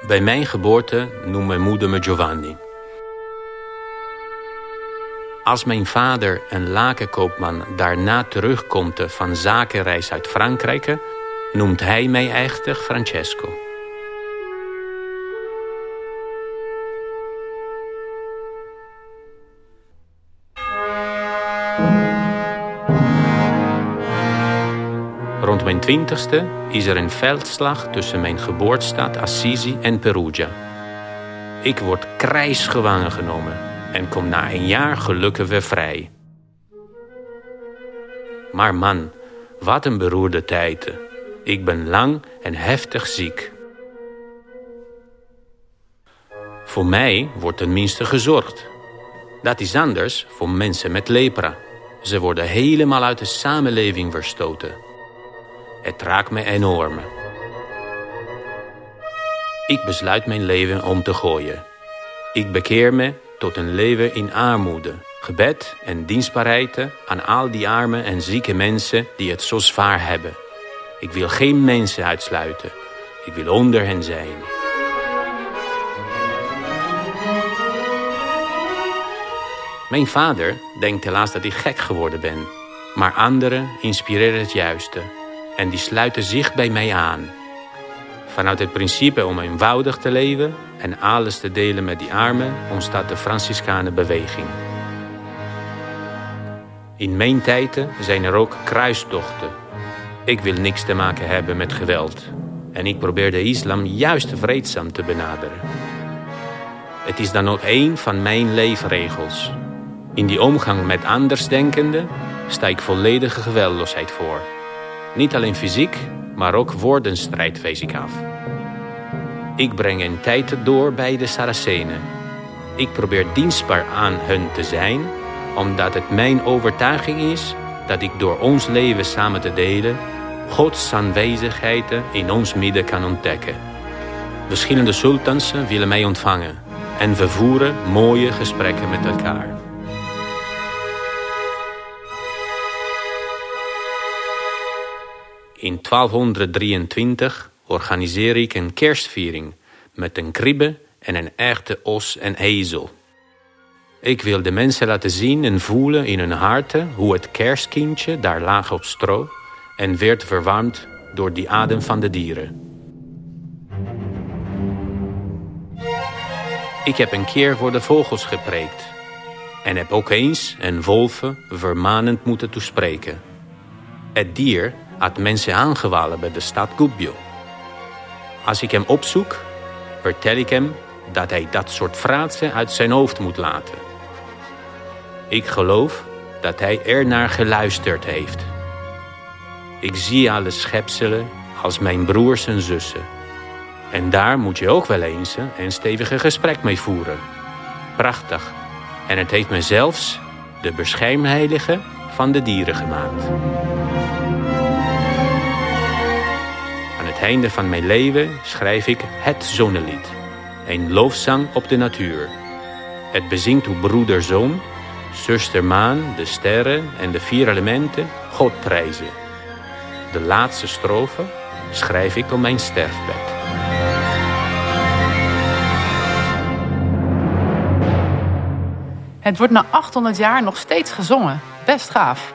Bij mijn geboorte noemt mijn moeder me Giovanni. Als mijn vader, een lakenkoopman, daarna terugkomt van zakenreis uit Frankrijk, noemt hij mij echter Francesco. Rond mijn twintigste is er een veldslag tussen mijn geboortestad Assisi en Perugia. Ik word krijgsgevangen genomen en kom na een jaar gelukkig weer vrij. Maar man, wat een beroerde tijden. Ik ben lang en heftig ziek. Voor mij wordt tenminste gezorgd. Dat is anders voor mensen met lepra. Ze worden helemaal uit de samenleving verstoten. Het raakt me enorm. Ik besluit mijn leven om te gooien. Ik bekeer me tot een leven in armoede, gebed en dienstbaarheid aan al die arme en zieke mensen die het zo zwaar hebben. Ik wil geen mensen uitsluiten. Ik wil onder hen zijn. Mijn vader denkt helaas dat ik gek geworden ben. Maar anderen inspireren het juiste. En die sluiten zich bij mij aan. Vanuit het principe om eenvoudig te leven en alles te delen met die armen ontstaat de Franciscane beweging. In mijn tijden zijn er ook kruistochten. Ik wil niks te maken hebben met geweld. En ik probeer de islam juist vreedzaam te benaderen. Het is dan ook één van mijn leefregels. In die omgang met andersdenkenden sta ik volledige geweldloosheid voor. Niet alleen fysiek, maar ook woordenstrijd wees ik af. Ik breng een tijd door bij de Saracenen. Ik probeer dienstbaar aan hun te zijn, omdat het mijn overtuiging is dat ik door ons leven samen te delen Gods aanwezigheid in ons midden kan ontdekken. Verschillende sultans willen mij ontvangen en we voeren mooie gesprekken met elkaar. In 1223 organiseer ik een kerstviering met een kribbe en een echte os en ezel. Ik wil de mensen laten zien en voelen in hun harten hoe het kerstkindje daar lag op stro en werd verwarmd door die adem van de dieren. Ik heb een keer voor de vogels gepreekt en heb ook eens een wolven vermanend moeten toespreken. Het dier had mensen aangevallen bij de stad Gubbio. Als ik hem opzoek, vertel ik hem dat hij dat soort frazen uit zijn hoofd moet laten. Ik geloof dat hij er naar geluisterd heeft. Ik zie alle schepselen als mijn broers en zussen. En daar moet je ook wel eens een stevige gesprek mee voeren. Prachtig. En het heeft me zelfs de beschermheilige van de dieren gemaakt. Einde van mijn leven schrijf ik het zonnelied. Een loofzang op de natuur. Het bezingt hoe broeder zon, zuster maan, de sterren en de vier elementen God prijzen. De laatste strofe schrijf ik op mijn sterfbed. Het wordt na 800 jaar nog steeds gezongen. Best gaaf.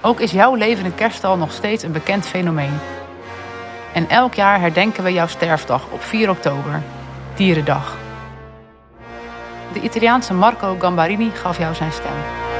Ook is jouw leven in kerststal nog steeds een bekend fenomeen. En elk jaar herdenken we jouw sterfdag op 4 oktober, Dierendag. De Italiaanse Marco Gambarini gaf jou zijn stem.